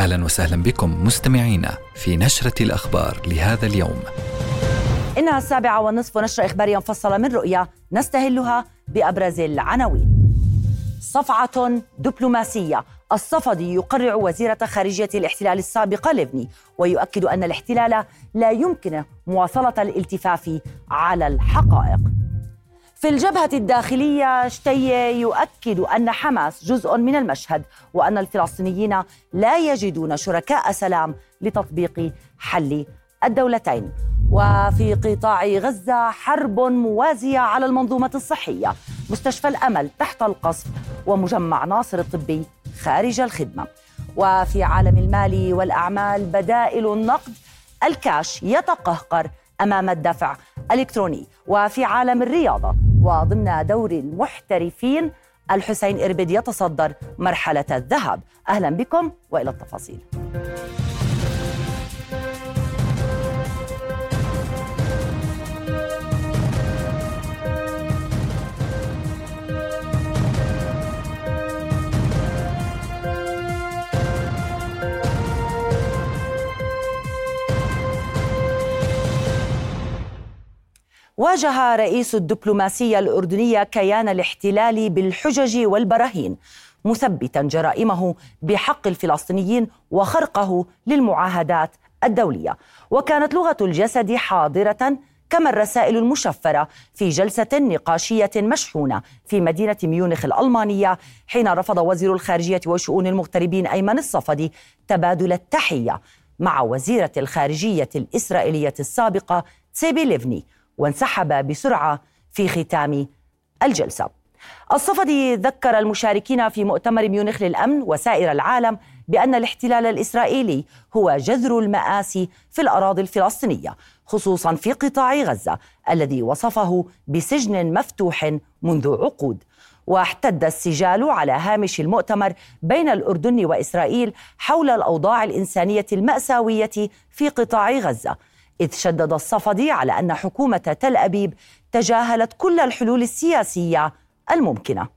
أهلا وسهلا بكم مستمعينا في نشرة الأخبار لهذا اليوم. إنها السابعة والنصف نشره اخباريه مفصلة من رؤيا نستهلها بأبرز العناوين. صفعة دبلوماسية الصفدي يقرع وزيرة خارجية الاحتلال السابقة ليفني ويؤكد أن الاحتلال لا يمكن مواصلة الالتفاف على الحقائق في الجبهة الداخلية شتي يؤكد أن حماس جزء من المشهد وأن الفلسطينيين لا يجدون شركاء سلام لتطبيق حل الدولتين. وفي قطاع غزة حرب موازية على المنظومة الصحية مستشفى الأمل تحت القصف ومجمع ناصر الطبي خارج الخدمة. وفي عالم المال والأعمال بدائل النقد الكاش يتقهقر أمام الدفع الإلكتروني وفي عالم الرياضة وضمن دور المحترفين الحسين إربد يتصدر مرحلة الذهب أهلا بكم وإلى التفاصيل. واجه رئيس الدبلوماسية الأردنية كيان الاحتلال بالحجج والبراهين مثبتا جرائمه بحق الفلسطينيين وخرقه للمعاهدات الدولية. وكانت لغة الجسد حاضرة كما الرسائل المشفرة في جلسة نقاشية مشحونة في مدينة ميونخ الألمانية حين رفض وزير الخارجية وشؤون المغتربين أيمن الصفدي تبادل التحية مع وزيرة الخارجية الإسرائيلية السابقة تسيبي ليفني وانسحب بسرعة في ختام الجلسة. الصفدي ذكر المشاركين في مؤتمر ميونخ للأمن وسائر العالم بأن الاحتلال الإسرائيلي هو جذر المآسي في الأراضي الفلسطينية خصوصا في قطاع غزة الذي وصفه بسجن مفتوح منذ عقود واحتد السجال على هامش المؤتمر بين الأردن وإسرائيل حول الأوضاع الإنسانية المأساوية في قطاع غزة إذ شدد الصفدي على أن حكومة تل أبيب تجاهلت كل الحلول السياسية الممكنة.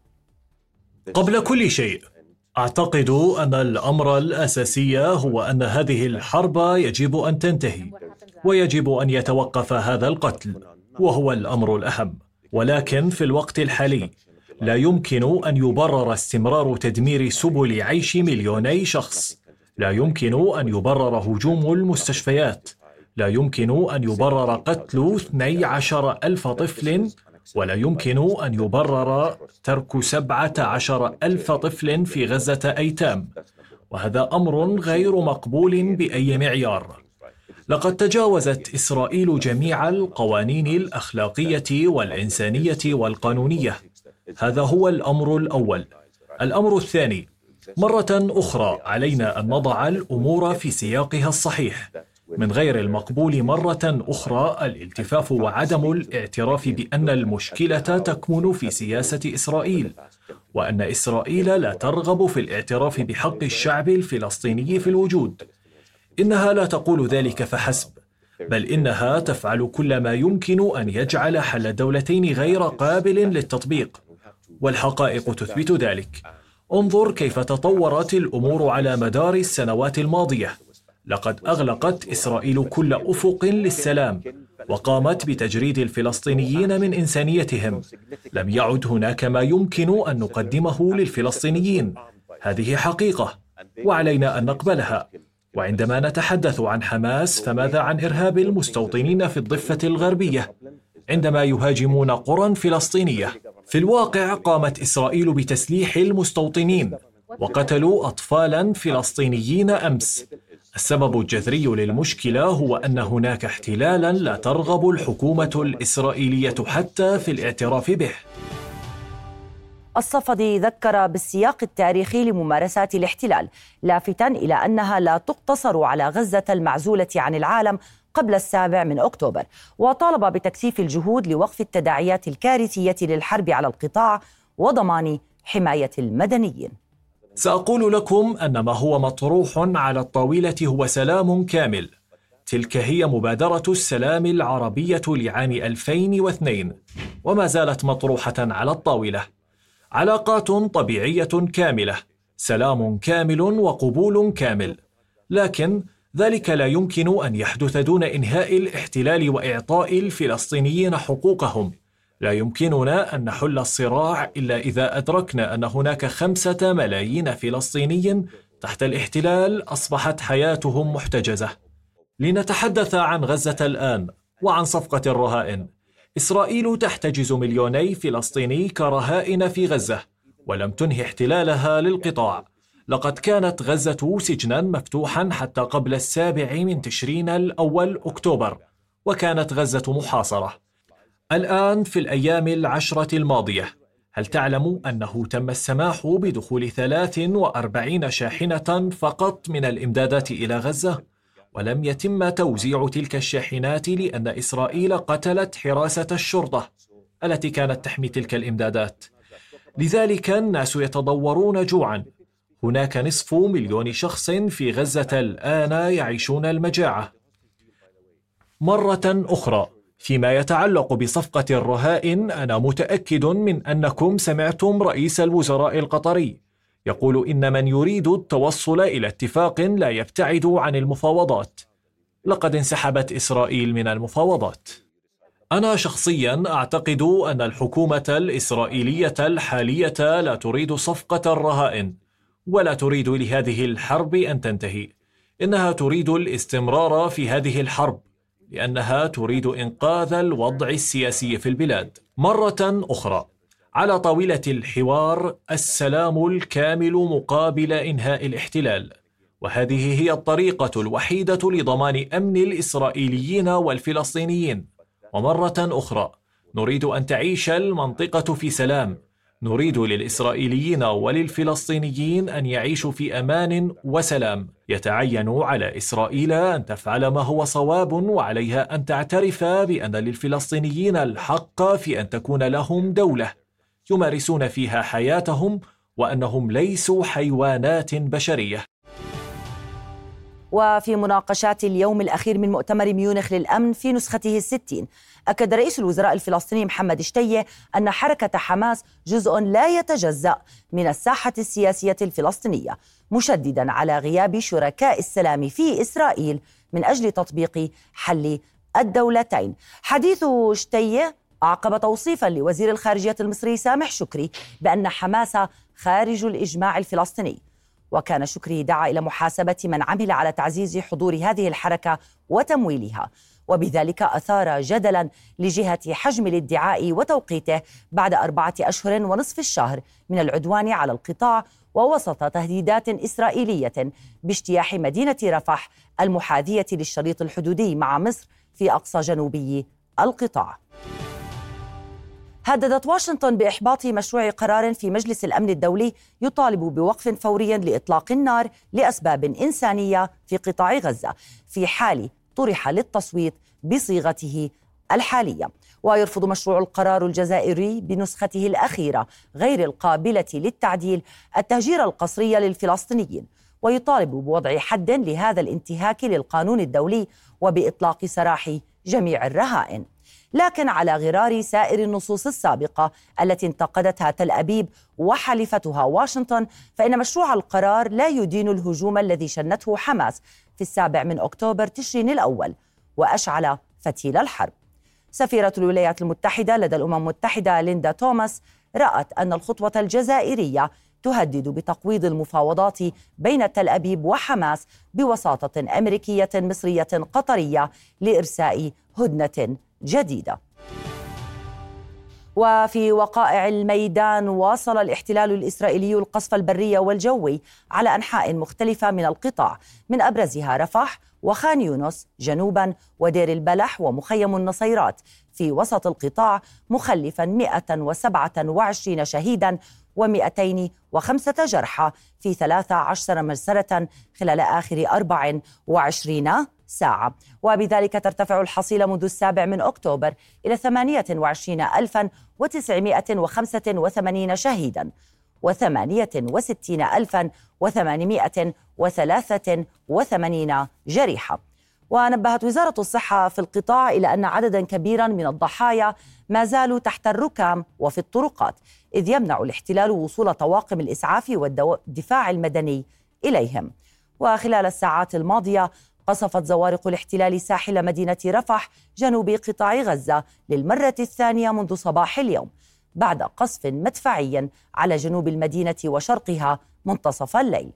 قبل كل شيء أعتقد أن الأمر الأساسي هو أن هذه الحرب يجب أن تنتهي ويجب أن يتوقف هذا القتل وهو الأمر الأهم. ولكن في الوقت الحالي لا يمكن أن يبرر استمرار تدمير سبل عيش مليوني شخص. لا يمكن أن يبرر هجوم المستشفيات. لا يمكن أن يبرر قتل 12 ألف طفل ولا يمكن أن يبرر ترك 17 ألف طفل في غزة أيتام. وهذا أمر غير مقبول بأي معيار. لقد تجاوزت إسرائيل جميع القوانين الأخلاقية والإنسانية والقانونية. هذا هو الأمر الأول. الأمر الثاني مرة أخرى علينا أن نضع الأمور في سياقها الصحيح. من غير المقبول مرة أخرى الالتفاف وعدم الاعتراف بأن المشكلة تكمن في سياسة إسرائيل وأن إسرائيل لا ترغب في الاعتراف بحق الشعب الفلسطيني في الوجود. إنها لا تقول ذلك فحسب بل إنها تفعل كل ما يمكن أن يجعل حل الدولتين غير قابل للتطبيق. والحقائق تثبت ذلك. انظر كيف تطورت الأمور على مدار السنوات الماضية. لقد أغلقت إسرائيل كل أفق للسلام وقامت بتجريد الفلسطينيين من إنسانيتهم. لم يعد هناك ما يمكن أن نقدمه للفلسطينيين. هذه حقيقة وعلينا أن نقبلها. وعندما نتحدث عن حماس فماذا عن إرهاب المستوطنين في الضفة الغربية؟ عندما يهاجمون قرى فلسطينية. في الواقع قامت إسرائيل بتسليح المستوطنين وقتلوا اطفالا فلسطينيين أمس. السبب الجذري للمشكلة هو أن هناك احتلالا لا ترغب الحكومة الإسرائيلية حتى في الاعتراف به. الصفدي ذكر بالسياق التاريخي لممارسات الاحتلال لافتا إلى أنها لا تقتصر على غزة المعزولة عن العالم قبل السابع من أكتوبر وطالب بتكثيف الجهود لوقف التداعيات الكارثية للحرب على القطاع وضمان حماية المدنيين. سأقول لكم أن ما هو مطروح على الطاولة هو سلام كامل. تلك هي مبادرة السلام العربية لعام 2002 وما زالت مطروحة على الطاولة. علاقات طبيعية كاملة سلام كامل وقبول كامل. لكن ذلك لا يمكن أن يحدث دون إنهاء الاحتلال وإعطاء الفلسطينيين حقوقهم. لا يمكننا أن نحل الصراع إلا إذا أدركنا أن هناك خمسة ملايين فلسطيني تحت الاحتلال أصبحت حياتهم محتجزة. لنتحدث عن غزة الآن وعن صفقة الرهائن. إسرائيل تحتجز مليوني فلسطيني كرهائن في غزة ولم تنهي احتلالها للقطاع. لقد كانت غزة سجنا مفتوحا حتى قبل السابع من تشرين الأول أكتوبر وكانت غزة محاصرة. الآن في الأيام العشرة الماضية هل تعلم أنه تم السماح بدخول 43 شاحنة فقط من الإمدادات إلى غزة؟ ولم يتم توزيع تلك الشاحنات لأن إسرائيل قتلت حراسة الشرطة التي كانت تحمي تلك الإمدادات. لذلك الناس يتضورون جوعا. هناك نصف مليون شخص في غزة الآن يعيشون المجاعة. مرة أخرى فيما يتعلق بصفقة الرهائن أنا متأكد من أنكم سمعتم رئيس الوزراء القطري. يقول إن من يريد التوصل إلى اتفاق لا يبتعد عن المفاوضات. لقد انسحبت إسرائيل من المفاوضات. أنا شخصيا أعتقد أن الحكومة الإسرائيلية الحالية لا تريد صفقة الرهائن ولا تريد لهذه الحرب أن تنتهي. إنها تريد الاستمرار في هذه الحرب. لأنها تريد إنقاذ الوضع السياسي في البلاد. مرة أخرى على طاولة الحوار السلام الكامل مقابل إنهاء الاحتلال. وهذه هي الطريقة الوحيدة لضمان أمن الإسرائيليين والفلسطينيين. ومرة أخرى نريد أن تعيش المنطقة في سلام نريد للإسرائيليين وللفلسطينيين أن يعيشوا في أمان وسلام. يتعين على إسرائيل أن تفعل ما هو صواب وعليها أن تعترف بأن للفلسطينيين الحق في أن تكون لهم دولة يمارسون فيها حياتهم وأنهم ليسوا حيوانات بشرية. وفي مناقشات اليوم الأخير من مؤتمر ميونخ للأمن في نسخته الستين أكد رئيس الوزراء الفلسطيني محمد شتية أن حركة حماس جزء لا يتجزأ من الساحة السياسية الفلسطينية مشددا على غياب شركاء السلام في إسرائيل من أجل تطبيق حل الدولتين. حديث شتية عقب توصيفا لوزير الخارجية المصري سامح شكري بأن حماس خارج الإجماع الفلسطيني. وكان شكري دعا إلى محاسبة من عمل على تعزيز حضور هذه الحركة وتمويلها. وبذلك أثار جدلا لجهة حجم الادعاء وتوقيته بعد أربعة أشهر ونصف الشهر من العدوان على القطاع ووسط تهديدات إسرائيلية باجتياح مدينة رفح المحاذية للشريط الحدودي مع مصر في أقصى جنوبي القطاع. هددت واشنطن بإحباط مشروع قرار في مجلس الأمن الدولي يطالب بوقف فوري لإطلاق النار لأسباب إنسانية في قطاع غزة في حال طرح للتصويت بصيغته الحالية. ويرفض مشروع القرار الجزائري بنسخته الأخيرة غير القابلة للتعديل التهجير القسري للفلسطينيين. ويطالب بوضع حد لهذا الانتهاك للقانون الدولي وبإطلاق سراح جميع الرهائن. لكن على غرار سائر النصوص السابقة التي انتقدتها تل أبيب وحلفتها واشنطن فإن مشروع القرار لا يدين الهجوم الذي شنته حماس في السابع من أكتوبر تشرين الأول وأشعل فتيل الحرب. سفيرة الولايات المتحدة لدى الأمم المتحدة ليندا توماس رأت أن الخطوة الجزائرية تهدد بتقويض المفاوضات بين تل أبيب وحماس بوساطة أمريكية مصرية قطرية لإرساء هدنة جديدة. وفي وقائع الميدان واصل الاحتلال الإسرائيلي القصف البري والجوي على أنحاء مختلفة من القطاع من أبرزها رفح وخان يونس جنوبا ودير البلح ومخيم النصيرات. في وسط القطاع مخلفا 127 شهيدا و205 جرحى في 13 مسرة خلال آخر 24 ساعة. وبذلك ترتفع الحصيلة منذ السابع من أكتوبر إلى 28985 شهيدا و68883 جريحة ونبهت وزارة الصحة في القطاع إلى أن عددا كبيرا من الضحايا ما زالوا تحت الركام وفي الطرقات إذ يمنع الاحتلال وصول طواقم الإسعاف والدفاع المدني إليهم. وخلال الساعات الماضية قصفت زوارق الاحتلال ساحل مدينة رفح جنوب قطاع غزة للمرة الثانية منذ صباح اليوم بعد قصف مدفعي على جنوب المدينة وشرقها منتصف الليل.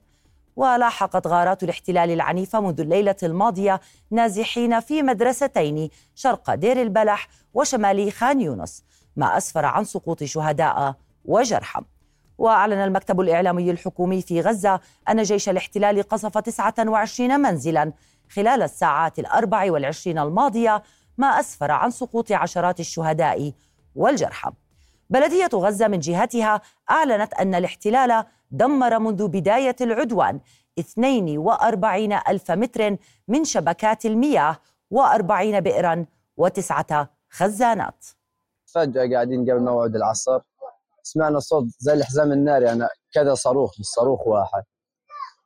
ولاحقت غارات الاحتلال العنيفة منذ الليلة الماضية نازحين في مدرستين شرق دير البلح وشمال خان يونس ما أسفر عن سقوط شهداء وجرحى. وأعلن المكتب الإعلامي الحكومي في غزة أن جيش الاحتلال قصف 29 منزلا خلال الساعات الأربع والعشرين الماضية ما أسفر عن سقوط عشرات الشهداء والجرحى. بلدية غزة من جهتها أعلنت أن الاحتلال دمر منذ بداية العدوان 42 ألف متر من شبكات المياه و40 بئرا وتسعة خزانات. فجأة قاعدين قبل موعد العصر سمعنا صوت زي الحزام الناري يعني كذا صاروخ صاروخ واحد.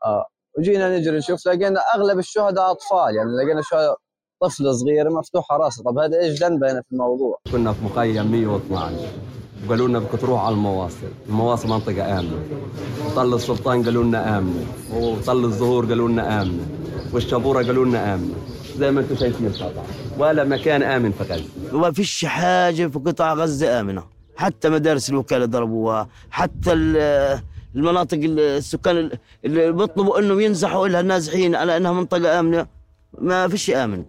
آه وجينا نجري نشوف لقينا أغلب الشهداء أطفال يعني لقينا شهداء طفل صغير مفتوحة راسه. طب هذا إيش ذنبه هنا في الموضوع؟ كنا في مخيم 112 وقالوا لنا بدك تروح على المواصل. المواصل منطقة آمنة. وطل السلطان قالوا لنا آمنة. وطل الظهور قالوا لنا آمنة. والشابورة قالوا لنا آمنة. زي ما أنتم شايفين طبعا ولا مكان آمن في غزة. وما فيش حاجة في قطاع غزة آمنة. حتى مدارس الوكالة ضربوها. حتى المناطق السكان اللي بيطلبوا إنهم ينزحوا لها النازحين على إنها منطقة آمنة. ما فيش آمن.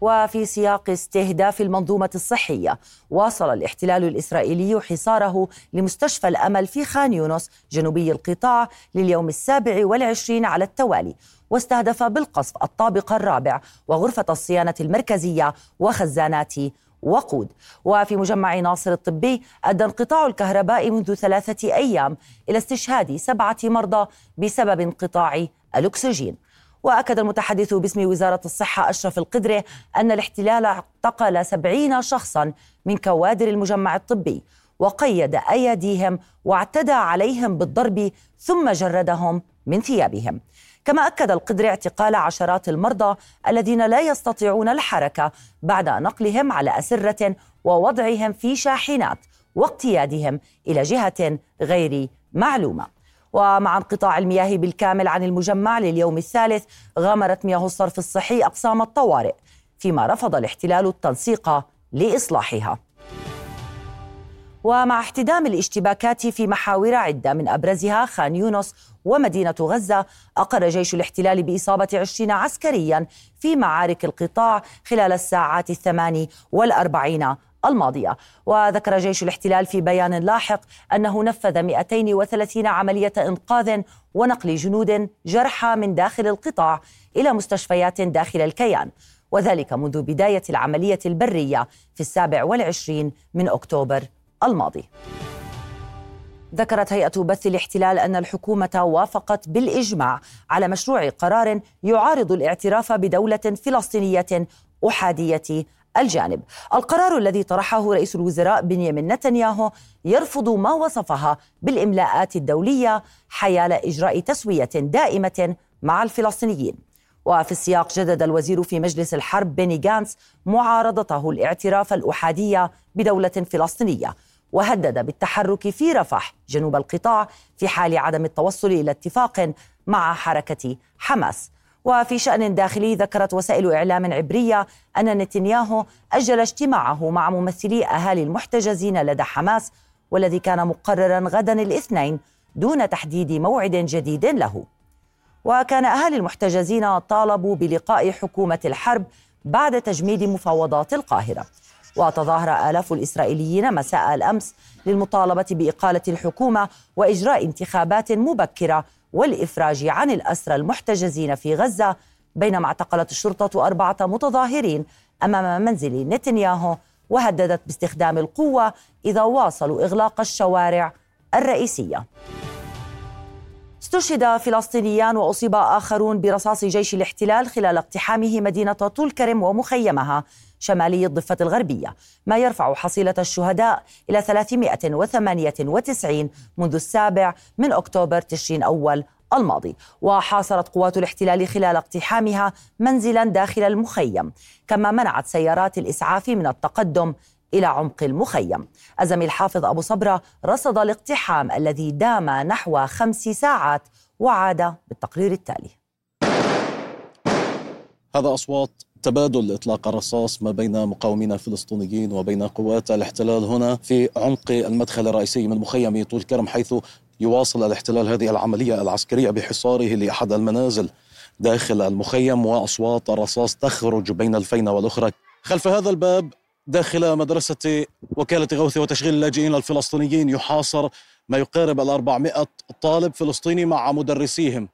وفي سياق استهداف المنظومة الصحية. واصل الاحتلال الإسرائيلي حصاره لمستشفى الأمل في خان يونس جنوبي القطاع لليوم السابع والعشرين على التوالي. واستهدف بالقصف الطابق الرابع وغرفة الصيانة المركزية وخزانات وقود. وفي مجمع ناصر الطبي أدى انقطاع الكهرباء منذ ثلاثة أيام إلى استشهاد سبعة مرضى بسبب انقطاع الأكسجين. وأكد المتحدث باسم وزارة الصحة أشرف القدرة أن الاحتلال اعتقل سبعين شخصا من كوادر المجمع الطبي وقيد أيديهم واعتدى عليهم بالضرب ثم جردهم من ثيابهم. كما أكد القدر اعتقال عشرات المرضى الذين لا يستطيعون الحركة بعد نقلهم على أسرة ووضعهم في شاحنات واقتيادهم إلى جهة غير معلومة. ومع انقطاع المياه بالكامل عن المجمع لليوم الثالث غامرت مياه الصرف الصحي أقسام الطوارئ فيما رفض الاحتلال التنسيق لإصلاحها. ومع احتدام الاشتباكات في محاور عدة من أبرزها خان يونس ومدينة غزة أقر جيش الاحتلال بإصابة عشرين عسكريا في معارك القطاع خلال الساعات الثماني والأربعين الماضية. وذكر جيش الاحتلال في بيان لاحق أنه نفذ 230 عملية إنقاذ ونقل جنود جرحى من داخل القطاع إلى مستشفيات داخل الكيان. وذلك منذ بداية العملية البرية في السابع والعشرين من أكتوبر الماضي. ذكرت هيئة بث الاحتلال أن الحكومة وافقت بالإجماع على مشروع قرار يعارض الاعتراف بدولة فلسطينية أحادية الجانب. القرار الذي طرحه رئيس الوزراء بنيامين نتنياهو يرفض ما وصفها بالإملاءات الدولية حيال إجراء تسوية دائمة مع الفلسطينيين. وفي السياق جدد الوزير في مجلس الحرب بيني جانس معارضته الاعتراف الأحادية بدولة فلسطينية وهدد بالتحرك في رفح جنوب القطاع في حال عدم التوصل إلى اتفاق مع حركة حماس. وفي شأن داخلي ذكرت وسائل إعلام عبرية أن نتنياهو أجل اجتماعه مع ممثلي أهالي المحتجزين لدى حماس والذي كان مقررا غدا الاثنين دون تحديد موعد جديد له. وكان أهالي المحتجزين طالبوا بلقاء حكومة الحرب بعد تجميد مفاوضات القاهرة. وتظاهر آلاف الإسرائيليين مساء الأمس للمطالبة بإقالة الحكومة وإجراء انتخابات مبكرة والإفراج عن الأسرى المحتجزين في غزة بينما اعتقلت الشرطة أربعة متظاهرين أمام منزل نتنياهو وهددت باستخدام القوة إذا واصلوا إغلاق الشوارع الرئيسية. استشهد فلسطينيان وأصيب آخرون برصاص جيش الاحتلال خلال اقتحامه مدينة طول كرم ومخيمها. شمالي الضفة الغربية. ما يرفع حصيلة الشهداء إلى 398 منذ السابع من أكتوبر تشرين أول الماضي. وحاصرت قوات الاحتلال خلال اقتحامها منزلا داخل المخيم كما منعت سيارات الإسعاف من التقدم إلى عمق المخيم. الزميل حافظ أبو صبرة رصد الاقتحام الذي دام نحو خمس ساعات وعاد بالتقرير التالي. هذا أصوات تبادل إطلاق الرصاص ما بين مقاومين الفلسطينيين وبين قوات الاحتلال هنا في عمق المدخل الرئيسي من مخيم طول كرم حيث يواصل الاحتلال هذه العملية العسكرية بحصاره لأحد المنازل داخل المخيم وأصوات الرصاص تخرج بين الفينة والأخرى. خلف هذا الباب داخل مدرسة وكالة غوث وتشغيل اللاجئين الفلسطينيين يحاصر ما يقارب ال 400 طالب فلسطيني مع مدرسيهم.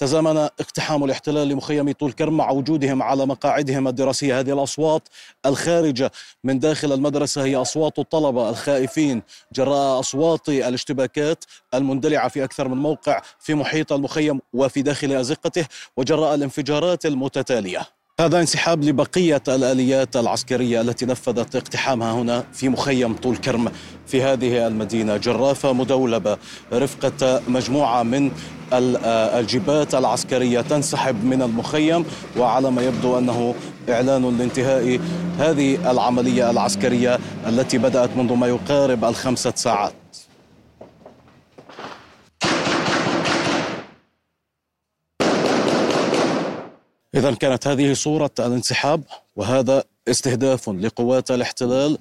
تزامن اقتحام الاحتلال لمخيم طول كرم مع وجودهم على مقاعدهم الدراسية. هذه الأصوات الخارجة من داخل المدرسة هي أصوات الطلبة الخائفين. جراء أصوات الاشتباكات المندلعة في أكثر من موقع في محيط المخيم وفي داخل أزقته وجراء الانفجارات المتتالية. هذا انسحاب لبقية الآليات العسكرية التي نفذت اقتحامها هنا في مخيم طول كرم. في هذه المدينة جرافة مدولبة. رفقة مجموعة من الجبات العسكرية تنسحب من المخيم وعلى ما يبدو أنه إعلان لانتهاء هذه العملية العسكرية التي بدأت منذ ما يقارب الخمسة ساعات. إذا كانت هذه صورة الانسحاب وهذا استهداف لقوات الاحتلال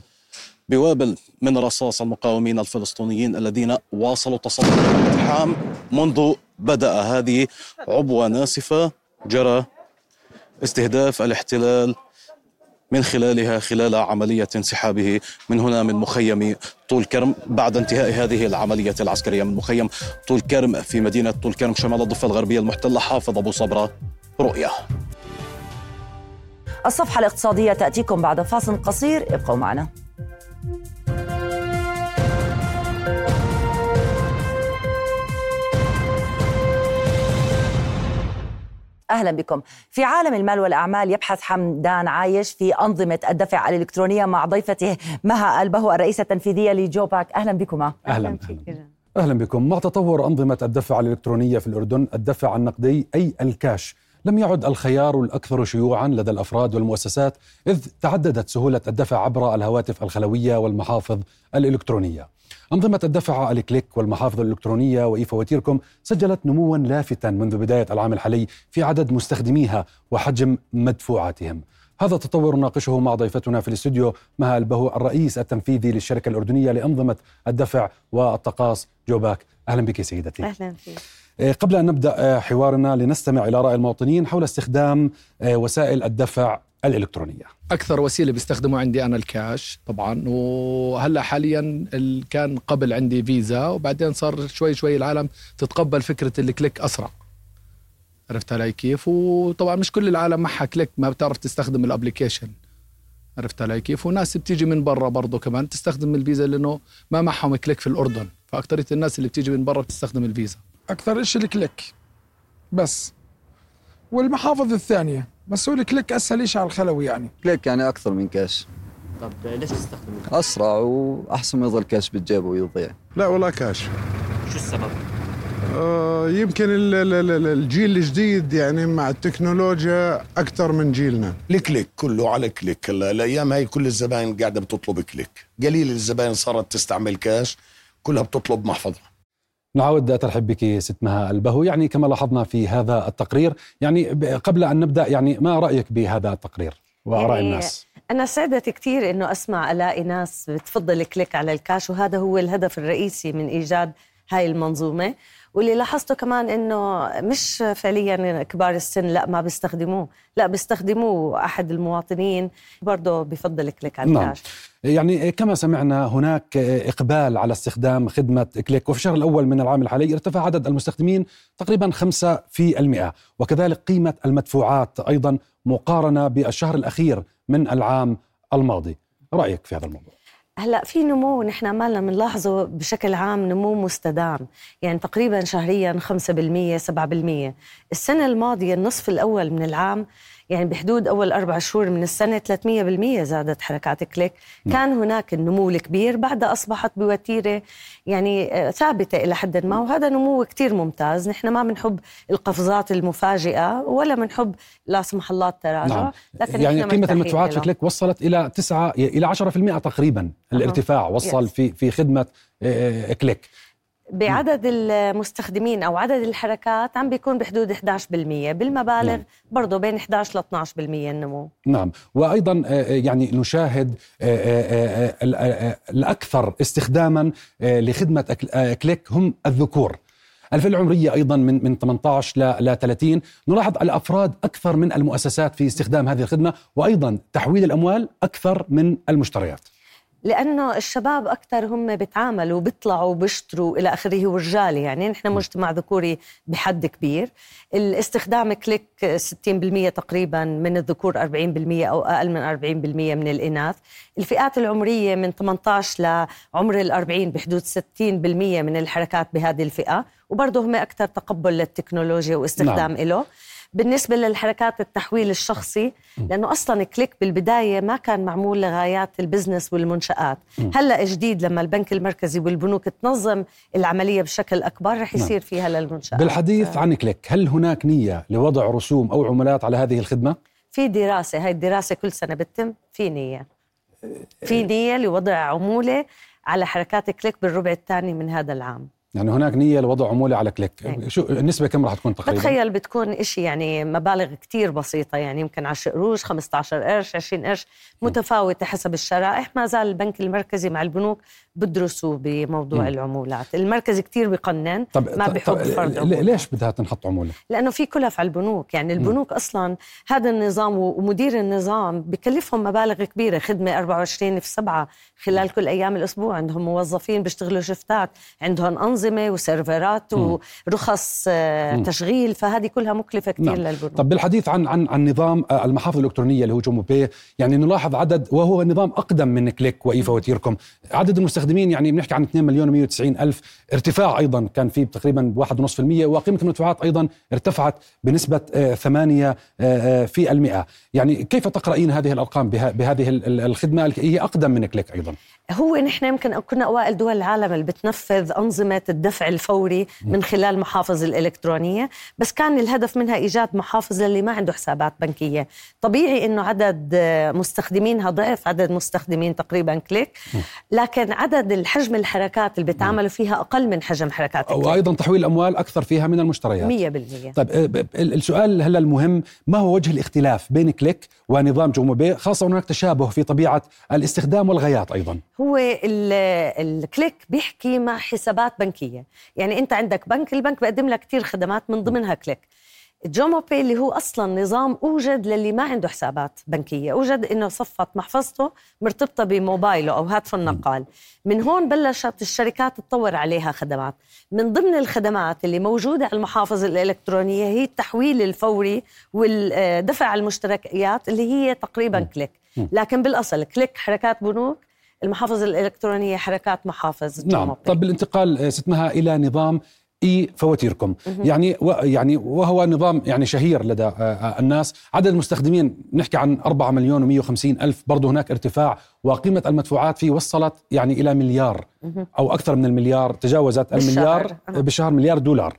بوابل من رصاص المقاومين الفلسطينيين الذين واصلوا تصدي الاقتحام منذ بدأ هذه عبوة ناسفة. جرى استهداف الاحتلال من خلالها خلال عملية انسحابه من هنا من مخيم طول كرم. بعد انتهاء هذه العملية العسكرية من مخيم طول كرم في مدينة طول كرم شمال الضفة الغربية المحتلة حافظ أبو صبرة رؤية. الصفحة الاقتصادية تأتيكم بعد فاصل قصير ابقوا معنا. أهلا بكم. في عالم المال والأعمال يبحث حمدان عايش في أنظمة الدفع الإلكترونية مع ضيفته مها ألبهو الرئيسة التنفيذية لجوباك، أهلا بكما. أهلا أهلا بكم. مع تطور أنظمة الدفع الإلكترونية في الأردن الدفع النقدي أي الكاش لم يعد الخيار الأكثر شيوعا لدى الأفراد والمؤسسات إذ تعددت سهولة الدفع عبر الهواتف الخلوية والمحافظ الإلكترونية. أنظمة الدفع ال CliQ والمحافظ الإلكترونية و eFAWATEERcom سجلت نموا لافتا منذ بداية العام الحالي في عدد مستخدميها وحجم مدفوعاتهم. هذا التطور ناقشه مع ضيفتنا في الاستوديو مها البهو الرئيس التنفيذي للشركة الأردنية لأنظمة الدفع والتقاص JoPACC. أهلا بك سيدتي. أهلا فيك. قبل أن نبدأ إيه، حوارنا لنستمع إلى رأي المواطنين حول استخدام إيه، وسائل الدفع الإلكترونية. أكثر وسيلة بيستخدموا عندي أنا الكاش طبعا وهلأ حاليا كان قبل عندي فيزا وبعدين صار شوي شوي العالم تتقبل فكرة الكليك أسرع. عرفت علي كيف؟ وطبعا مش كل العالم معها كليك ما بتعرف تستخدم ال application عرفت علي كيف؟ وناس بتيجي من برا برضه كمان تستخدم الفيزا لأنه ما معهم كليك في الأردن. فاكثريه الناس اللي بتيجي من برا بتستخدم الفيزا. أكثر شيء الكليك. بس. والمحافظ الثانية. بس هو الكليك أسهل شيء على الخلوي يعني. كليك يعني أكثر من كاش. طب ليش تستخدم أسرع وأحسن ما يظل كاش بالجيب ويضيع. لا والله كاش. شو السبب؟ آه يمكن الجيل الجديد يعني مع التكنولوجيا أكثر من جيلنا. الكليك كله على كليك. هلا الأيام هاي كل الزباين قاعدة بتطلب كليك. قليل الزباين صارت تستعمل كاش كلها بتطلب محفظة. نعود ترحب بك ست مها البهو يعني كما لاحظنا في هذا التقرير يعني قبل أن نبدأ يعني ما رأيك بهذا التقرير وآراء يعني الناس؟ أنا سعدت كثير إنه أسمع ألاقي ناس بتفضل كليك على الكاش وهذا هو الهدف الرئيسي من إيجاد هاي المنظومة. واللي لاحظته كمان إنه مش فعليا كبار السن لا ما بيستخدموه. لا بيستخدموه أحد المواطنين. برضه بفضل كليك على نعم. يعني كما سمعنا هناك إقبال على استخدام خدمة كليك. وفي الشهر الأول من العام الحالي ارتفع عدد المستخدمين تقريبا 5% وكذلك قيمة المدفوعات أيضا مقارنة بالشهر الأخير من العام الماضي. رأيك في هذا الموضوع؟ هلا في نمو نحن عمالنا بنلاحظه بشكل عام نمو مستدام. يعني تقريبا شهريا 5% 7% السنة الماضية النصف الأول من العام يعني بحدود أول أربع شهور من السنة 300% زادت حركات كليك. كان هناك النمو الكبير بعدها أصبحت بوتيرة يعني آه، ثابتة إلى حد ما وهذا نمو كتير ممتاز. نحن ما بنحب القفزات المفاجئة ولا بنحب لا سمح الله التراجع نعم. لكن يعني قيمة المدفوعات في كليك وصلت إلى 9 إلى 10% تقريبا الارتفاع وصل في في خدمة آه، كليك. بعدد المستخدمين أو عدد الحركات عم بيكون بحدود 11% بالمبالغ نعم. برضه بين 11 ل 12% النمو. نعم. وأيضا آه، آه، يعني نشاهد آه، ال- الأكثر استخداما لخدمة كليك هم الذكور. الفئه العمرية أيضا من من 18 ل ل 30 نلاحظ الأفراد أكثر من المؤسسات في استخدام هذه الخدمة وأيضا تحويل الأموال أكثر من المشتريات. لأنه الشباب أكثر هم بيتعاملوا بيطلعوا بيشتروا إلى آخره. ورجال يعني نحن مجتمع ذكوري بحد كبير. الاستخدام كليك 60% تقريبا من الذكور 40% أو أقل من 40% من الإناث. الفئات العمرية من 18 لعمر ال40 بحدود 60% من الحركات بهذه الفئة. وبرضه هم أكثر تقبل للتكنولوجيا واستخدام نعم. له بالنسبة للحركات التحويل الشخصي لأنه أصلا كليك بالبداية ما كان معمول لغايات ال business والمنشآت. مم. هلأ جديد لما البنك المركزي والبنوك تنظم العملية بشكل أكبر رح نعم. يصير فيها للمنشآت. بالحديث عن كليك هل هناك نية لوضع رسوم أو عمولات على هذه الخدمة؟ في دراسة هاي الدراسة كل سنة بتتم في نية. في نية لوضع عمولة على حركات كليك بالربع الثاني من هذا العام. يعني هناك نية لوضع عموله على كليك. أي. شو النسبة كم راح تكون تقريبا؟ بتخيل بتكون إشي يعني مبالغ كتير بسيطة يعني يمكن 10 قروش 15 قرش 20 قرش متفاوتة حسب الشرائح. ما زال البنك المركزي مع البنوك بدرسوا بموضوع مم. العمولات. المركزي كتير بقنن طب ما بحب طب فرض عمولة. ليش بدها تنحط عمولة؟ لأنه في كلف على البنوك. يعني البنوك أصلا هذا النظام ومدير النظام بكلفهم مبالغ كبيرة خدمة 24 في 7 خلال كل أيام الأسبوع. عندهم موظفين بيشتغلوا شفتات عندهم أنظمة وسيرفرات. ورخص آه، مم. تشغيل. فهذه كلها مكلفة كثير نعم. للبنوك. طب بالحديث عن عن عن نظام آه، المحافظ الإلكترونية اللي هو جومو بي يعني نلاحظ عدد وهو نظام أقدم من كليك واي فواتيركم عدد المستخدمين يعني بنحكي عن 2 مليون و190 ألف ارتفاع أيضا كان في تقريبا 1.5% وقيمة المدفوعات أيضا ارتفعت بنسبة آه، 8 آه، في المئة. يعني كيف تقرأين هذه الأرقام بها- بهذه ال- ال- الخدمة؟ اللي هي أقدم من كليك أيضا. هو نحن يمكن كنا أوائل دول العالم اللي بتنفذ أنظمة الدفع الفوري من خلال المحافظ الإلكترونية بس كان الهدف منها إيجاد محافظ للي ما عنده حسابات بنكية. طبيعي إنه عدد مستخدمينها ضعف عدد مستخدمين تقريبا كليك لكن عدد الحجم الحركات اللي بيتعاملوا فيها أقل من حجم حركات كليك وأيضا تحويل الأموال أكثر فيها من المشتريات. 100% طيب آه، السؤال هلا المهم ما هو وجه الاختلاف بين كليك ونظام جومو باي؟ خاصة هناك تشابه في طبيعة الاستخدام والغايات أيضا. هو ال- الكليك بيحكي مع حسابات بنكية. يعني أنت عندك بنك البنك بيقدم لك كتير خدمات من ضمنها كليك. جومو باي اللي هو أصلا نظام أوجد للي ما عنده حسابات بنكية، أوجد إنه صفت محفظته مرتبطة بموبايله أو هاتفه النقال، من هون بلشت الشركات تطور عليها خدمات، من ضمن الخدمات اللي موجودة على المحافظ الإلكترونية هي التحويل الفوري والدفع المشتريات اللي هي تقريبا كليك، لكن بالأصل كليك حركات بنوك المحافظ الإلكترونية حركات محافظ نعم. طب بالانتقال آه، ست مها إلى نظام إي فواتيركم. يعني و يعني وهو نظام يعني شهير لدى آه، آه، الناس. عدد المستخدمين نحكي عن 4 مليون و150 ألف. برضه هناك ارتفاع وقيمة المدفوعات فيه وصلت يعني إلى مليار. أو أكثر من المليار. تجاوزت بالشهر. المليار أها. بالشهر مليار دولار.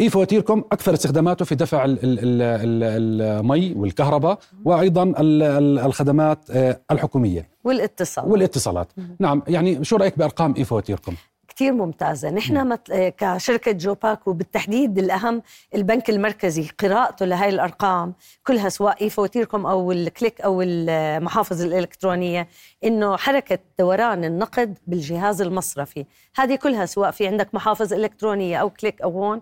اي فواتيركم؟ أكثر استخداماته في دفع ال- ال- ال- المي والكهرباء وأيضا ال- ال- الخدمات آه، الحكومية. والاتصال والاتصالات. نعم يعني شو رأيك بأرقام اي فواتيركم؟ كتير ممتازة. نحن مت... آه، كشركة جوباك وبالتحديد الأهم البنك المركزي قراءته لهي الأرقام كلها سواء إي فواتيركم أو الكليك أو المحافظ الإلكترونية إنه حركة دوران النقد بالجهاز المصرفي. هذه كلها سواء في عندك محافظ إلكترونية أو كليك أو هون.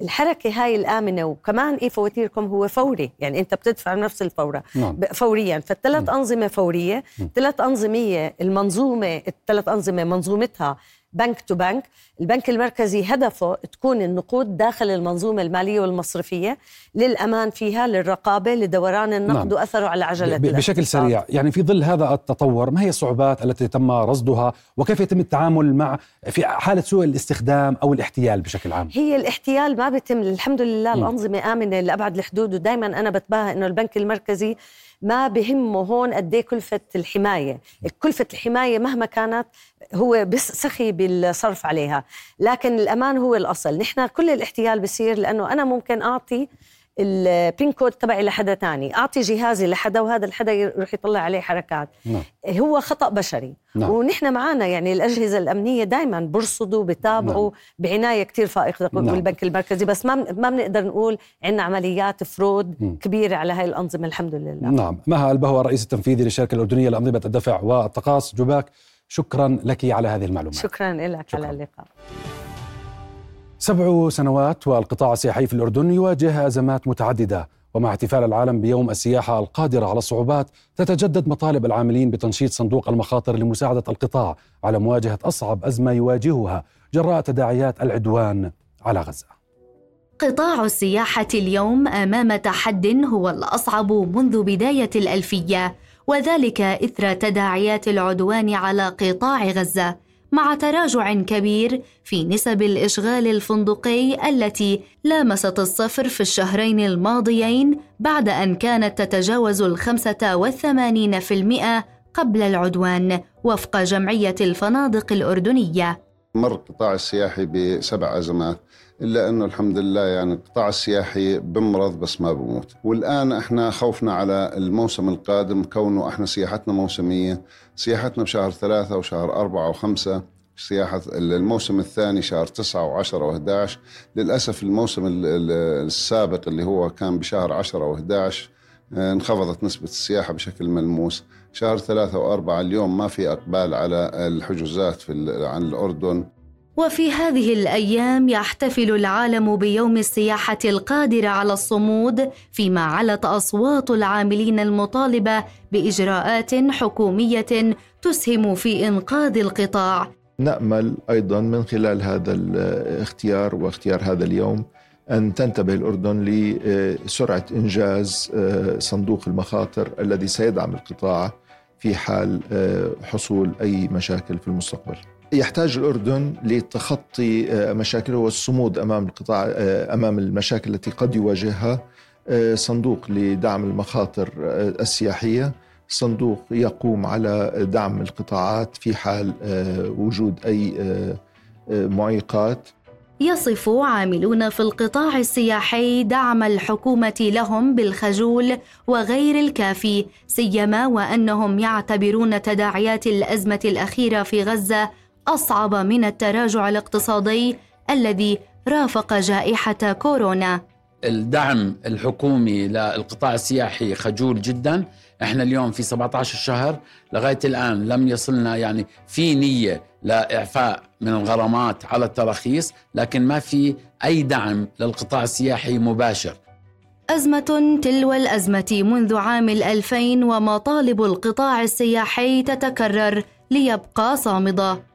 الحركة هاي الآمنة وكمان إي فواتيركم هو فوري يعني أنت بتدفع نفس الفورة. نعم. فوريا. فالثلاث أنظمة فورية ثلاث أنظمية المنظومة الثلاث أنظمة منظومتها بنك تو بنك البنك المركزي هدفه تكون النقود داخل المنظومة المالية والمصرفية للأمان فيها للرقابة لدوران النقد نعم. وأثره على عجلة ب- بشكل. سريع يعني في ظل هذا التطور ما هي الصعوبات التي تم رصدها وكيف يتم التعامل مع في حالة سوء الاستخدام أو الاحتيال بشكل عام هي الاحتيال ما بيتم الحمد لله مم. الأنظمة آمنة لأبعد الحدود ودائما أنا بتباهى إنه البنك المركزي ما بهمه هون قد إيه كلفة الحماية كلفة الحماية مهما كانت هو بس سخي بالصرف عليها لكن الأمان هو الأصل نحن كل الاحتيال بصير لأنه أنا ممكن أعطي البين كود تبعي لحدا تاني أعطي جهازي لحدا وهذا الحدا يروح يطلع عليه حركات نعم. هو خطأ بشري نعم. ونحن معنا يعني الأجهزة الأمنية دائما برصدوا بتابعوا نعم. بعناية كثير فائقة نعم. والبنك المركزي بس ما ما بنقدر نقول عندنا عمليات فرود مم. كبيرة على هاي الأنظمة الحمد لله نعم مها البهوى الرئيس التنفيذي للشركة الأردنية لأنظمة الدفع والتقاص جوباك شكرا لك على هذه المعلومات. شكرا لك على اللقاء. سبع سنوات والقطاع السياحي في الأردن يواجه أزمات متعددة ومع احتفال العالم بيوم السياحة القادرة على الصعوبات تتجدد مطالب العاملين بتنشيط صندوق المخاطر لمساعدة القطاع على مواجهة أصعب أزمة يواجهها جراء تداعيات العدوان على غزة. قطاع السياحة اليوم أمام تحد هو الأصعب منذ بداية الألفية. وذلك إثر تداعيات العدوان على قطاع غزة مع تراجع كبير في نسب الإشغال الفندقي التي لامست الصفر في الشهرين الماضيين بعد أن كانت تتجاوز الخمسة والثمانين في المئة قبل العدوان وفق جمعية الفنادق الأردنية. مر القطاع السياحي بسبع أزمات. إلا أنه الحمد لله يعني القطاع السياحي بمرض بس ما بموت. والآن إحنا خوفنا على الموسم القادم كونه إحنا سياحتنا موسمية. سياحتنا بشهر ثلاثة وشهر أربعة وخمسة. سياحة الموسم الثاني شهر تسعة وعشرة وأحداش للأسف الموسم ال- ال- السابق اللي هو كان بشهر عشرة وأحداش آه، انخفضت نسبة السياحة بشكل ملموس. شهر ثلاثة وأربعة اليوم ما في أقبال على الحجوزات في عن الأردن. وفي هذه الأيام يحتفل العالم بيوم السياحة القادره على الصمود فيما علت أصوات العاملين المطالبة بإجراءات حكومية تسهم في إنقاذ القطاع نأمل أيضا من خلال هذا الاختيار واختيار هذا اليوم أن تنتبه الأردن لسرعة إنجاز صندوق المخاطر الذي سيدعم القطاع في حال حصول أي مشاكل في المستقبل. يحتاج الأردن لتخطي مشاكله والصمود أمام القطاع أمام المشاكل التي قد يواجهها. صندوق لدعم المخاطر السياحية. صندوق يقوم على دعم القطاعات في حال وجود أي معيقات. يصف عاملون في القطاع السياحي دعم الحكومة لهم بالخجول وغير الكافي سيما وأنهم يعتبرون تداعيات الأزمة الأخيرة في غزة أصعب من التراجع الاقتصادي الذي رافق جائحة كورونا. الدعم الحكومي للقطاع السياحي خجول جدا. إحنا اليوم في 17 شهر لغاية الآن لم يصلنا يعني في نية لإعفاء من الغرامات على التراخيص لكن ما في أي دعم للقطاع السياحي مباشر. أزمة تلو الأزمة منذ عام 2000 ومطالب القطاع السياحي تتكرر ليبقى صامدة.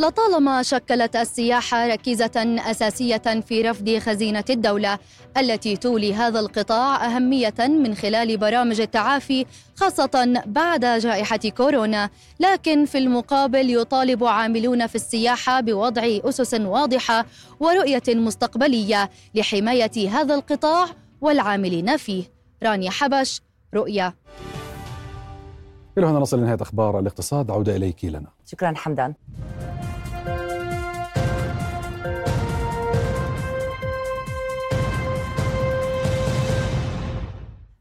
لطالما شكلت السياحة ركيزة أساسية في رفد خزينة الدولة التي تولي هذا القطاع أهمية من خلال برامج التعافي خاصة بعد جائحة كورونا. لكن في المقابل يطالب عاملون في السياحة بوضع أسس واضحة ورؤية مستقبلية لحماية هذا القطاع والعاملين فيه. رانيا حبش رؤيا. إلى هنا نصل لنهاية أخبار الاقتصاد. عودة إليك لنا شكرا حمدان.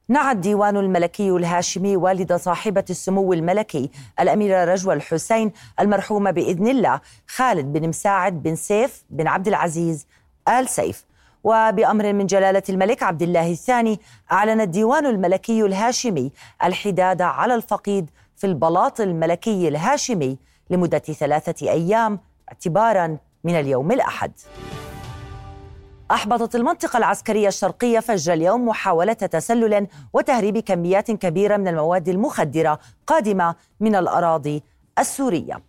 نعى الديوان الملكي الهاشمي والد صاحبة السمو الملكي الأميرة رجوى الحسين المرحومة بإذن الله خالد بن مساعد بن سيف بن عبد العزيز آل سيف. وبأمر من جلالة الملك عبد الله الثاني أعلن الديوان الملكي الهاشمي الحداد على الفقيد في البلاط الملكي الهاشمي لمدة ثلاثة أيام اعتبارا من اليوم الأحد. أحبطت المنطقة العسكرية الشرقية فجر اليوم محاولة تسلل وتهريب كميات كبيرة من المواد المخدرة قادمة من الأراضي السورية.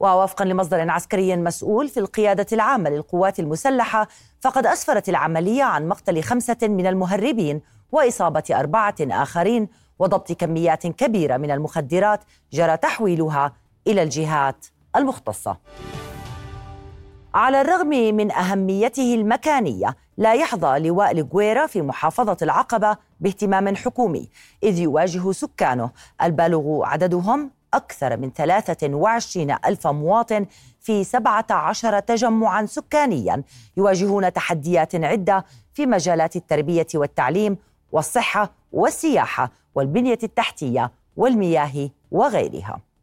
ووفقا لمصدر عسكري مسؤول في القيادة العامة للقوات المسلحة فقد أسفرت العملية عن مقتل خمسة من المهربين وإصابة أربعة آخرين وضبط كميات كبيرة من المخدرات جرى تحويلها إلى الجهات المختصة. على الرغم من أهميته المكانية لا يحظى لواء الجويرا في محافظة العقبة باهتمام حكومي إذ يواجه سكانه. البالغ عددهم أكثر من 23 ألف مواطن في 17 تجمعا سكانيا يواجهون تحديات عدة في مجالات التربية والتعليم والصحة والسياحة والبنية التحتية والمياه وغيرها.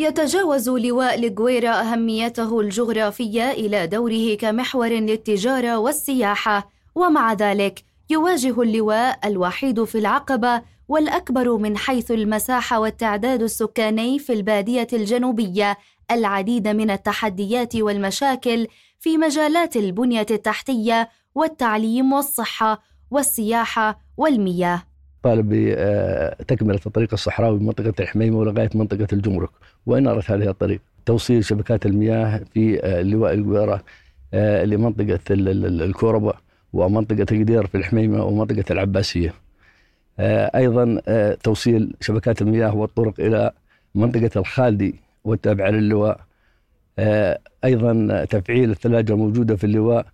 يتجاوز لواء لغويرا أهميته الجغرافية إلى دوره كمحور للتجارة والسياحة ومع ذلك يواجه اللواء الوحيد في العقبة والأكبر من حيث المساحة والتعداد السكاني في البادية الجنوبية العديد من التحديات والمشاكل في مجالات البنية التحتية والتعليم والصحة والسياحة والمياه. طالب بتكملة الطريق الصحراوي من منطقة الحميمة ولغاية منطقة الجمرك. وإنارة هذه الطريق؟ توصيل شبكات المياه في اللواء القويرة لمنطقة الكوربة ومنطقة القدير في الحميمة ومنطقة العباسية. أيضا توصيل شبكات المياه والطرق إلى منطقة الخالدي والتابعة للواء. أيضا تفعيل الثلاجة الموجودة في اللواء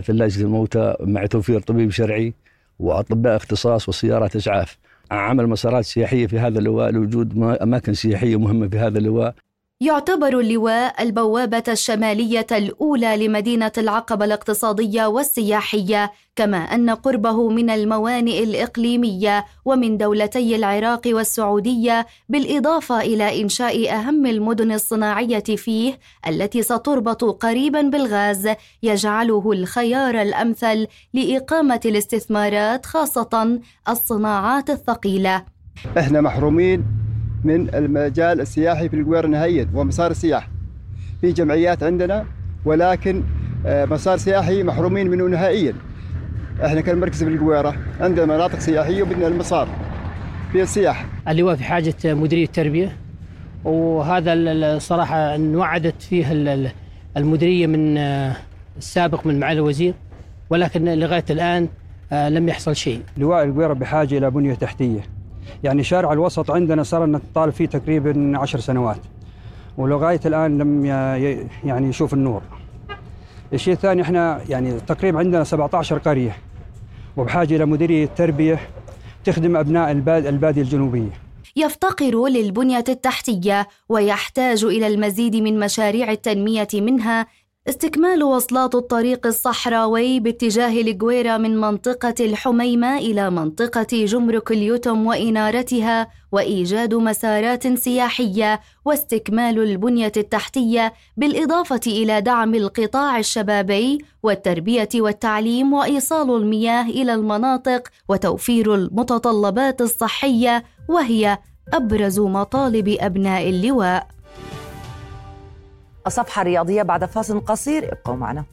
ثلاجة الموتى مع توفير طبيب شرعي. وأطباء اختصاص وسيارات إسعاف. عمل مسارات سياحية في هذا اللواء لوجود أماكن سياحية مهمة في هذا اللواء. يعتبر اللواء البوابة الشمالية الأولى لمدينة العقبة الاقتصادية والسياحية، كما أن قربه من الموانئ الإقليمية ومن دولتي العراق والسعودية، بالإضافة إلى إنشاء أهم المدن الصناعية فيه التي ستربط قريبا بالغاز، يجعله الخيار الأمثل لإقامة الاستثمارات خاصة الصناعات الثقيلة. إحنا محرومين من المجال السياحي في القوير نهائيا ومسار السياح. في جمعيات عندنا ولكن مسار سياحي محرومين منه نهائيا. إحنا كالمركز في القويرة عندنا مناطق سياحية وبدنا المسار في السياحة اللواء في حاجة مديرية تربية وهذا الصراحة انوعدت فيه المديرية من السابق من معالي الوزير ولكن لغاية الآن لم يحصل شيء. لواء القويرة بحاجة إلى بنية تحتية. يعني شارع الوسط عندنا صار نطالب فيه تقريبا عشر سنوات ولغاية الآن لم يعني يشوف النور. الشيء الثاني إحنا يعني تقريبا عندنا 17 قرية وبحاجة إلى مديرية تربية تخدم أبناء البادية الجنوبية. يفتقر للبنية التحتية ويحتاج إلى المزيد من مشاريع التنمية منها استكمال وصلات الطريق الصحراوي باتجاه الجويرة من منطقة الحميمة إلى منطقة جمرك اليتم وإنارتها وإيجاد مسارات سياحية واستكمال البنية التحتية بالإضافة إلى دعم القطاع الشبابي والتربية والتعليم وإيصال المياه إلى المناطق وتوفير المتطلبات الصحية وهي أبرز مطالب أبناء اللواء. الصفحة الرياضية بعد فاصل قصير ابقوا معنا.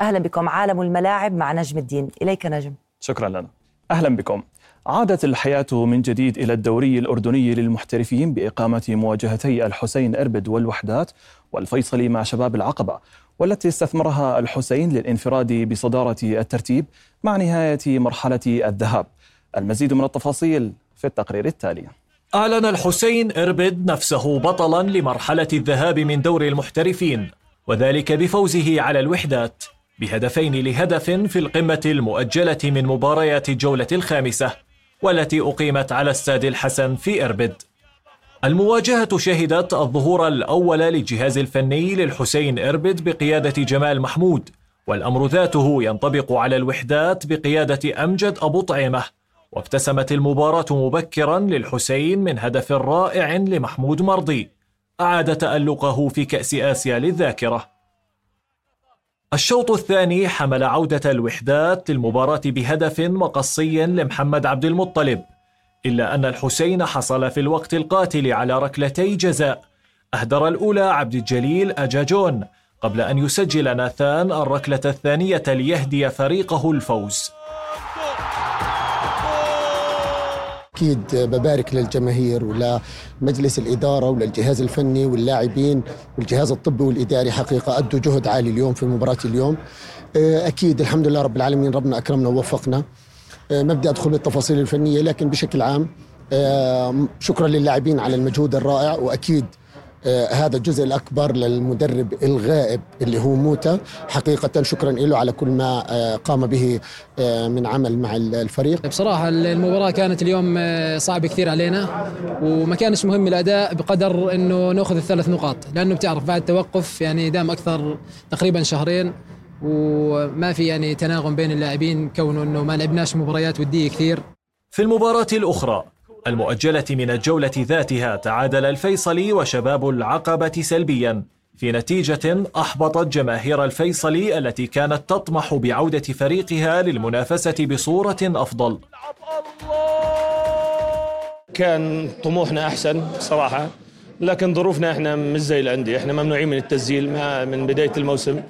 أهلا بكم عالم الملاعب مع نجم الدين. إليك نجم. شكرا لنا. أهلا بكم. عادت الحياة من جديد إلى الدوري الأردني للمحترفين بإقامة مواجهتي الحسين إربد والوحدات والفيصلي مع شباب العقبة والتي استثمرها الحسين للانفراد بصدارة الترتيب مع نهاية مرحلة الذهاب. المزيد من التفاصيل في التقرير التالي. أعلن الحسين إربد نفسه بطلا لمرحلة الذهاب من دور المحترفين وذلك بفوزه على الوحدات بهدفين لهدف في القمة المؤجلة من مباريات الجولة الخامسة والتي أقيمت على استاد الحسن في إربد. المواجهة شهدت الظهور الأول للجهاز الفني للحسين إربد بقيادة جمال محمود والأمر ذاته ينطبق على الوحدات بقيادة أمجد أبو طعيمة وابتسمت المباراة مبكرا للحسين من هدف رائع لمحمود مرضي أعاد تألقه في كأس آسيا للذاكرة. الشوط الثاني حمل عودة الوحدات للمباراة بهدف مقصي لمحمد عبد المطلب إلا أن الحسين حصل في الوقت القاتل على ركلتي جزاء. أهدر الأولى عبد الجليل أجاجون قبل أن يسجل ناثان الركلة الثانية ليهدي فريقه الفوز. أكيد ببارك للجماهير ولمجلس الإدارة وللجهاز الفني واللاعبين والجهاز الطبي والإداري حقيقة أدوا جهد عالي اليوم في مباراة اليوم. أكيد الحمد لله رب العالمين ربنا أكرمنا ووفقنا. ما بدي أدخل بالتفاصيل الفنية لكن بشكل عام شكرا للاعبين على المجهود الرائع وأكيد آه، هذا الجزء الأكبر للمدرب الغائب اللي هو موتا حقيقة شكرا له على كل ما آه، قام به آه، من عمل مع الفريق. بصراحة المباراة كانت اليوم صعبة كثير علينا وما كانش مهم الأداء بقدر أنه نأخذ الثلاث نقاط لأنه بتعرف بعد توقف يعني دام أكثر تقريبا شهرين وما في يعني تناغم بين اللاعبين كونه أنه ما لعبناش مباريات ودية كثير. في المباراة الأخرى المؤجلة من الجولة ذاتها تعادل الفيصلي وشباب العقبة سلبيا في نتيجة أحبطت جماهير الفيصلي التي كانت تطمح بعودة فريقها للمنافسة بصورة أفضل. كان طموحنا أحسن صراحة لكن ظروفنا إحنا مش زي اللي عندي إحنا ممنوعين من التسجيل من بداية الموسم.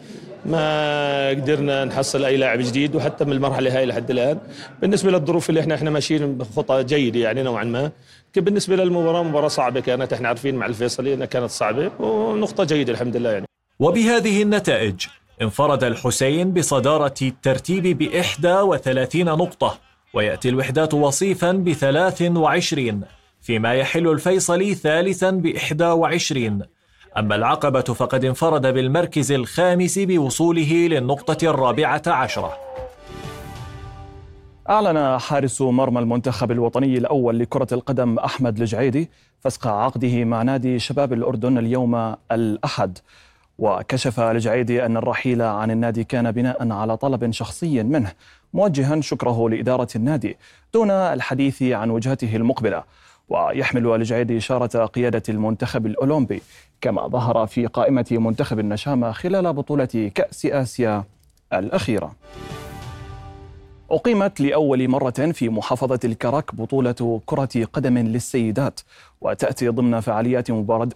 ما قدرنا نحصل أي لاعب جديد وحتى من المرحلة هاي لحد الآن بالنسبة للظروف اللي إحنا إحنا ماشيين بخطى جيده يعني نوعا ما. بالنسبة للمباراة مباراة صعبة كانت إحنا عارفين مع الفيصلي إنها كانت صعبة ونقطة جيدة الحمد لله يعني. وبهذه النتائج انفرد الحسين بصدارة الترتيب بإحدى وثلاثين نقطة ويأتي الوحدات وصيفا بثلاث وعشرين فيما يحل الفيصلي ثالثا بإحدى وعشرين. أما العقبة فقد انفرد بالمركز الخامس بوصوله للنقطة الرابعة عشرة. أعلن حارس مرمى المنتخب الوطني الأول لكرة القدم أحمد الجعيدي فسخ عقده مع نادي شباب الأردن اليوم الأحد. وكشف الجعيدي أن الرحيل عن النادي كان بناء على طلب شخصي منه موجها شكره لإدارة النادي دون الحديث عن وجهته المقبلة. ويحمل الجعيدي إشارة قيادة المنتخب الأولمبي كما ظهر في قائمة منتخب النشامة خلال بطولة كأس آسيا الأخيرة. أقيمت لأول مرة في محافظة الكرك بطولة كرة قدم للسيدات وتأتي ضمن فعاليات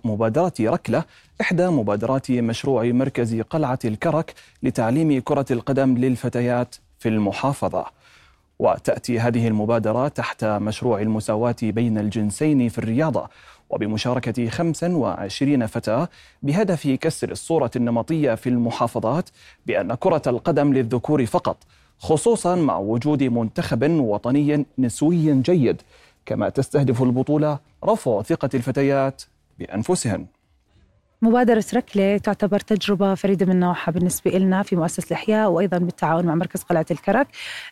مبادرة ركلة إحدى مبادرات مشروع مركز قلعة الكرك لتعليم كرة القدم للفتيات في المحافظة. وتأتي هذه المبادرة تحت مشروع المساواة بين الجنسين في الرياضة وبمشاركة 25 فتاة بهدف كسر الصورة النمطية في المحافظات بأن كرة القدم للذكور فقط خصوصا مع وجود منتخب وطني نسوي جيد كما تستهدف البطولة رفع ثقة الفتيات بأنفسهن. مبادرة ركلة تعتبر تجربة فريدة من نوعها بالنسبة لنا في مؤسسة الإحياء وأيضا بالتعاون مع مركز قلعة الكرك.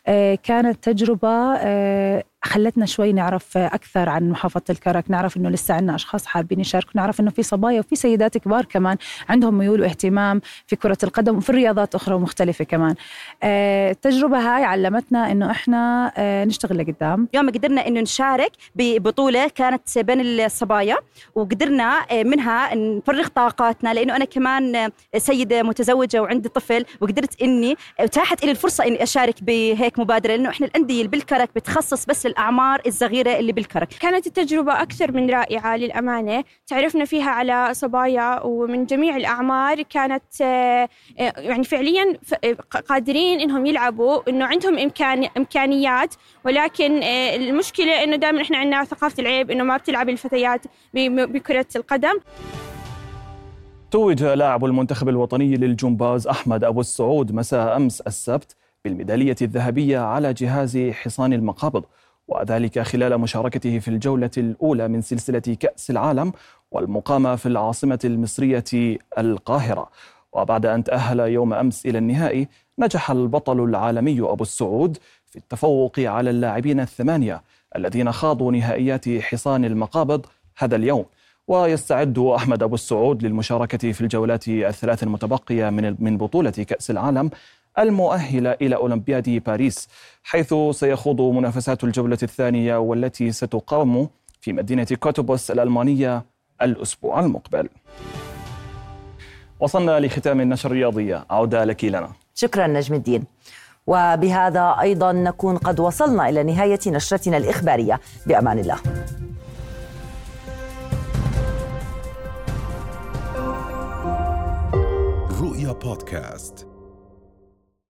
آه، كانت تجربة آه، خلتنا شوي نعرف أكثر عن محافظة الكرك. نعرف إنه لسه عندنا أشخاص حابين يشاركوا. نعرف إنه في صبايا وفي سيدات كبار كمان عندهم ميول واهتمام في كرة القدم وفي رياضات أخرى مختلفة كمان. آه، التجربة هاي علمتنا إنه إحنا آه، نشتغل لقدام. يوم قدرنا إنه نشارك ببطولة كانت بين الصبايا وقدرنا آه، منها نفرغ طاقاتنا لأنه أنا كمان سيدة متزوجة وعندي طفل وقدرت إني اتاحت لي الفرصة إني أشارك بهيك مبادرة لأنه إحنا الأندية بالكرك بتخصص بس الأعمار الصغيرة اللي بالكرك. كانت التجربة أكثر من رائعة للأمانة. تعرفنا فيها على صبايا ومن جميع الأعمار كانت آه، يعني فعليا قادرين إنهم يلعبوا إنه عندهم إمكان إمكانيات. ولكن آه، المشكلة إنه دائما إحنا عندنا ثقافة العيب إنه ما بتلعب الفتيات بكرة القدم. توج لاعب المنتخب الوطني للجمباز أحمد أبو السعود مساء أمس السبت بالميدالية الذهبية على جهاز حصان المقابض. وذلك خلال مشاركته في الجولة الأولى من سلسلة كأس العالم والمقامة في العاصمة المصرية القاهرة. وبعد أن تأهل يوم أمس إلى النهائي نجح البطل العالمي أبو السعود في التفوق على اللاعبين الثمانية الذين خاضوا نهائيات حصان المقابض هذا اليوم. ويستعد أحمد أبو السعود للمشاركة في الجولات الثلاث المتبقية من بطولة كأس العالم المؤهلة إلى أولمبياد باريس حيث سيخوض منافسات الجولة الثانية والتي ستقام في مدينة كوتوبوس الألمانية الأسبوع المقبل. وصلنا لختام النشر الرياضية عودة لك لنا. شكرا نجم الدين. وبهذا أيضا نكون قد وصلنا إلى نهاية نشرتنا الإخبارية. بأمان الله. رؤيا بودكاست.